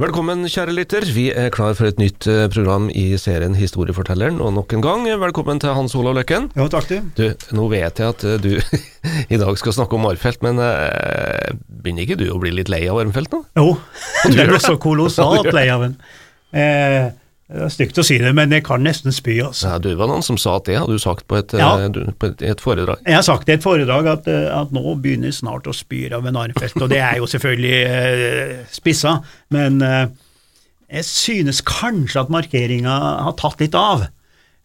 Velkommen, kjære lytter. Vi er klar for et nytt eh, program i serien Historiefortelleren, og nok en gang velkommen til Hans Olav Løkken. Jo, takk til. Du, nå vet jeg at eh, du i dag skal snakke om Arnfeldt, men eh, begynner ikke du å bli litt lei av Arnfeldt nå? Jo, gjør er så kolossalt lei av den. Eh, det er stygt å si det, men jeg kan nesten spy, altså. Ja, du var noen som sa at det hadde du sagt på et, Ja. eh, på et, et foredrag. Jeg har sagt i et foredrag at, eh, at nå begynner snart å spyre av en armfest, og det er jo selvfølgelig eh, spissa, men eh, jeg synes kanskje at markeringa har tatt litt av.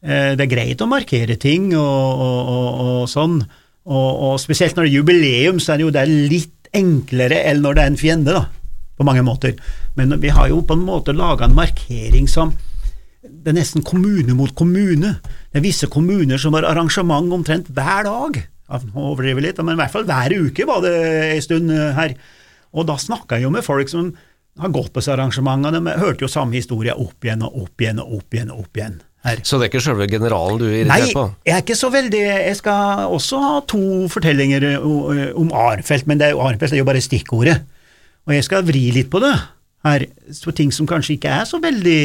Eh, det er greit å markere ting og, og, og, og sånn, og spesielt når det er jubileum, så er det jo det litt enklere enn når det er en fiende, da, på mange måter. Men vi har jo på en måte laga en markering som det er nesten kommune mot kommune. Det er visse kommuner som har arrangement omtrent hver dag. Nå overdriver litt, men i hvert fall hver uke var det en stund eh, her. Og da snakka jeg jo med folk som har gått på disse arrangementene, men hørte jo samme historie opp igjen og opp igjen og opp igjen og opp igjen her. Så det er ikke selve generalen du er Nei, irritert på? jeg er ikke så veldig Jeg skal også ha to fortellinger eh, om Arnfeldt, men det er, jo- Arnfeldt er jo bare stikkordet. Og jeg skal vri litt på det her, for ting som kanskje ikke er så veldig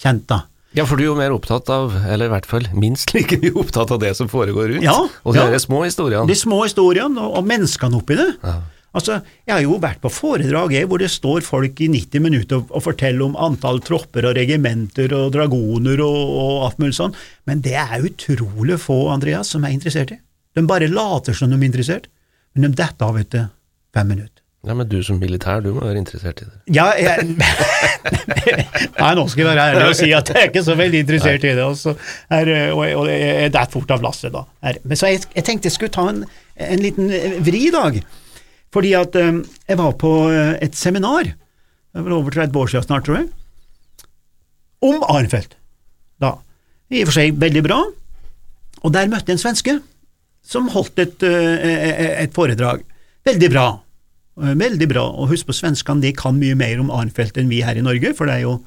kjent, da. Ja, for du er jo mer opptatt av, eller i hvert fall minst like mye opptatt av det som foregår rundt, Ja, og de ja. små historiene. De små historiene og, og menneskene oppi det. Ja. Altså, Jeg har jo vært på foredrag jeg, hvor det står folk i 90 minutter og, og forteller om antall tropper og regimenter og dragoner og, og alt mulig sånn, men det er utrolig få, Andreas, som er interessert i. De bare later som de er interessert, men de detter av etter fem minutter. Ja, men du som militær, du må være interessert i det. Ja, jeg, Nei, nå skal jeg være ærlig og si at jeg er ikke så veldig interessert i det, og, så er, og, og jeg detter fort av lasset da. Er- Men så jeg, jeg tenkte jeg skulle ta en, en liten eh, vri i dag, fordi at um, jeg var på eh, et seminar, det var over 30 år siden snart, tror jeg, om Arnfeldt. Da. I og for seg veldig bra, og der møtte jeg en svenske som holdt et, et foredrag. Veldig bra. Eh, Veldig bra, og husk på svenskene, de kan mye mer om Arnfeldt enn vi her i Norge, for det er jo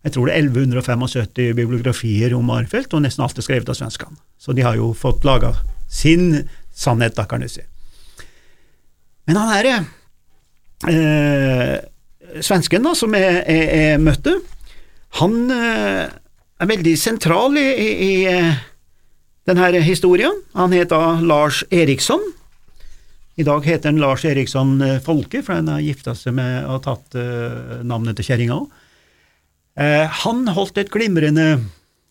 jeg tror det er 1175 bibliografier om Arnfeldt, og nesten alt er skrevet av svenskene. Så de har jo fått laga sin sannhet, da, kan du si. Men han her, eh, svensken da, som jeg, jeg, jeg møtte, han eh, er veldig sentral i, i, i eh, denne historien. Han heter Lars Eriksson. I dag heter han Lars Eriksson eh, Folke, for han har gifta seg med og tatt uh, navnet til kjerringa òg. Uh, han holdt et glimrende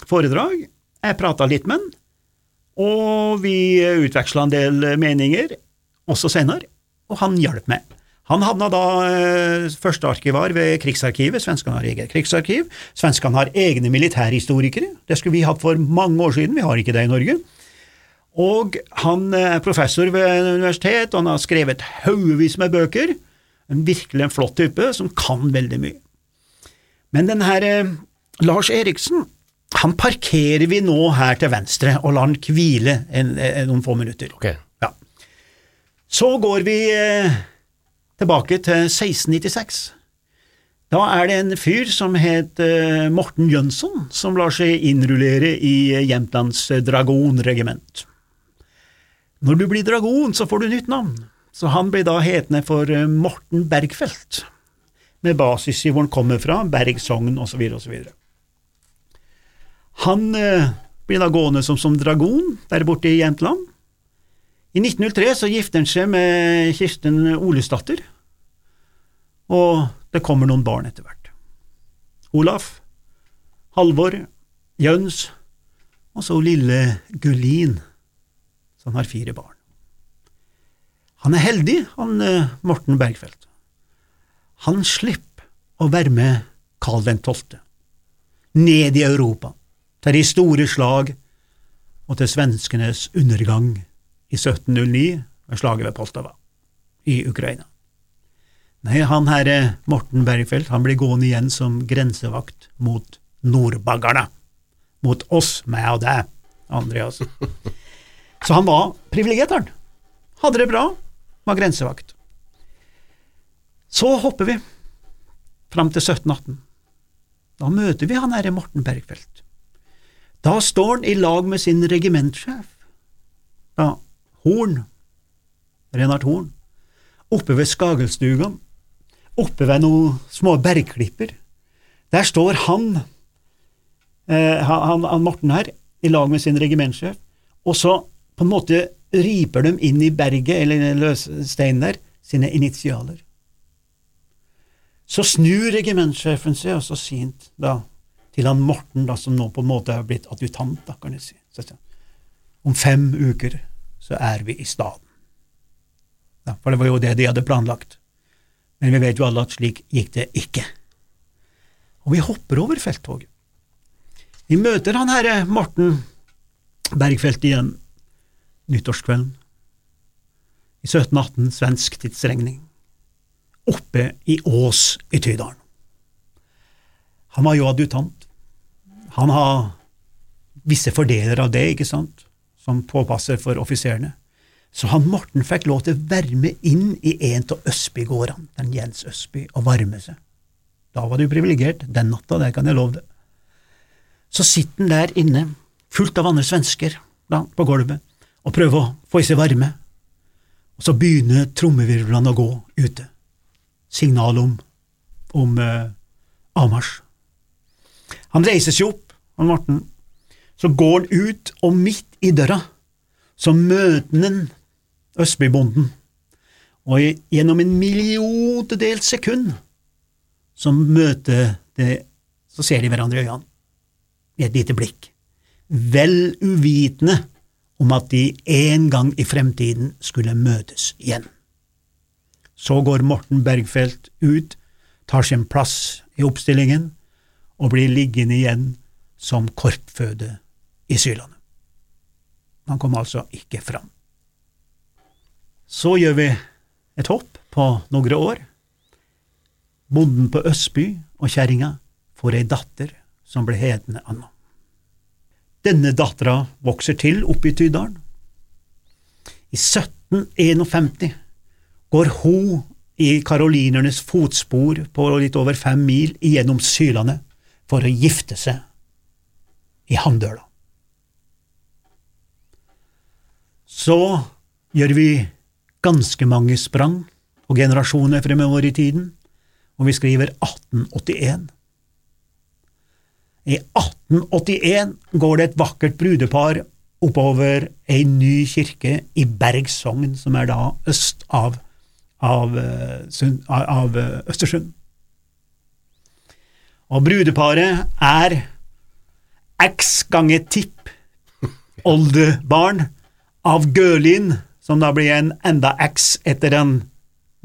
foredrag. Jeg prata litt med han, og vi utveksla en del meninger også senere, og han hjalp meg. Han havna da uh, førstearkivar ved Krigsarkivet. Svenskene har eget krigsarkiv. Svenskene har egne militærhistorikere. Det skulle vi hatt for mange år siden, vi har ikke det i Norge. Og han er professor ved universitet, og han har skrevet haugevis med bøker. En virkelig en flott type som kan veldig mye. Men den her eh, Lars Eriksen, han parkerer vi nå her til venstre og lar han hvile en, en, noen få minutter. Okay. Ja. Så går vi eh, tilbake til 1696. Da er det en fyr som het eh, Morten Jønsson, som lar seg innrullere i eh, Jämtlands eh, dragonregiment. Når du blir dragon, så får du nytt navn, så han ble da hetende for eh, Morten Bergfeldt, med basis i hvor han kommer fra, Bergsogn osv. osv. Han eh, blir da gående som, som dragon der borte i Jämtland. I 1903 så gifter han seg med Kirsten Olesdatter, og det kommer noen barn etter hvert. Olaf, Halvor, Jøns, og så lille Gullin, som har fire barn. Han er heldig, han eh, Morten Bergfeldt. Han slipper å være med Karl 12. ned i Europa, til de store slag og til svenskenes undergang i 1709 ved slaget ved Poltava i Ukraina. Nei, han herre Morten Bergfeldt han blir gående igjen som grensevakt mot nordbaggerne. Mot oss, meg og deg, Andreas. Så han var privilegert, han. Hadde det bra, var grensevakt. Så hopper vi fram til 1718. Da møter vi han herre Morten Bergfeldt. Da står han i lag med sin regimentsjef, da Horn, Renard Horn, oppe ved Skagelstuga, oppe ved noen små bergklipper, Der står han, eh, han, han Morten her, i lag med sin regimentsjef, og så på en måte riper de inn i berget, eller løssteinen der, sine initialer. Så snur regimentssjefen seg, og så sier han da til han Morten, da, som nå på en måte er blitt adjutant, da, kan jeg si. Om fem uker så er vi i staden. Ja, for det var jo det de hadde planlagt. Men vi vet jo alle at slik gikk det ikke. Og vi hopper over felttoget. Vi møter han herre Morten Bergfeldt igjen nyttårskvelden i 1718 svensk tidsregning, oppe i Ås i Tydalen. Han var jo adjutant. Han har visse fordeler av det, ikke sant, som påpasser for offiserene. Så han Morten fikk lov til å være med inn i en av Østbygårdene, den Jens Østby, og varme seg. Da var du privilegert, den natta, det kan jeg love deg. Så sitter han der inne, fullt av andre svensker, da, på gulvet, og prøve å få i seg varme. Og så begynner trommevirvlene å gå ute. Signal om, om eh, avmarsj. Han reiser seg opp, han Morten. Så går han ut, og midt i døra så møter han Østbybonden, og gjennom en milliontedels sekund så møter det Så ser de hverandre i øynene i et lite blikk, vel uvitende om at de en gang i fremtiden skulle møtes igjen. Så går Morten Bergfeldt ut, tar sin plass i oppstillingen og blir liggende igjen som korpføde i Syrlandet. Han kom altså ikke fram. Så gjør vi et hopp på noen år. Bonden på Østby og kjerringa får ei datter som ble hetende Anna. Denne dattera vokser til oppe i Tydalen. I 1751 går hun i karolinernes fotspor på litt over fem mil gjennom Syrlandet for å gifte seg i Handøla. Så gjør vi ganske mange sprang og generasjoner fremover i tiden, og vi skriver 1881. I 1881 går det et vakkert brudepar oppover ei ny kirke i Berg sogn, som er da øst av, av, av Østersund. Og brudeparet er x ganger tipp oldebarn av Gølin, som da blir en enda x etter den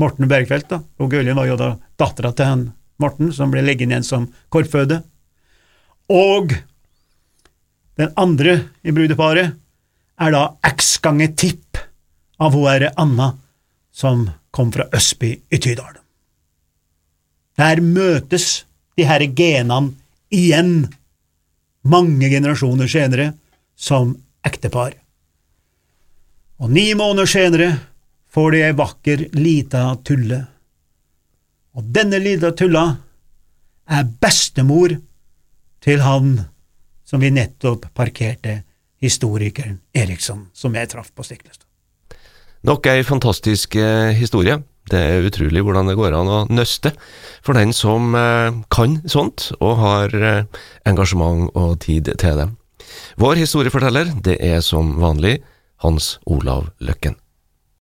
Morten Bergfeldt. og Gølin var jo da dattera til han Morten, som ble legget igjen som korpføde. Og den andre i brudeparet er da x ganger tipp av hun herre Anna, som kom fra Østby i Tydal. Der møtes de her genene igjen, mange generasjoner senere, som ektepar. Og ni måneder senere får de ei vakker, lita tulle. Og denne lita tulla er bestemor til han som vi nettopp parkerte, historikeren Eriksson, som jeg traff på Stiklestad. Nok ei fantastisk eh, historie. Det er utrolig hvordan det går an å nøste for den som eh, kan sånt, og har eh, engasjement og tid til det. Vår historieforteller, det er som vanlig Hans Olav Løkken.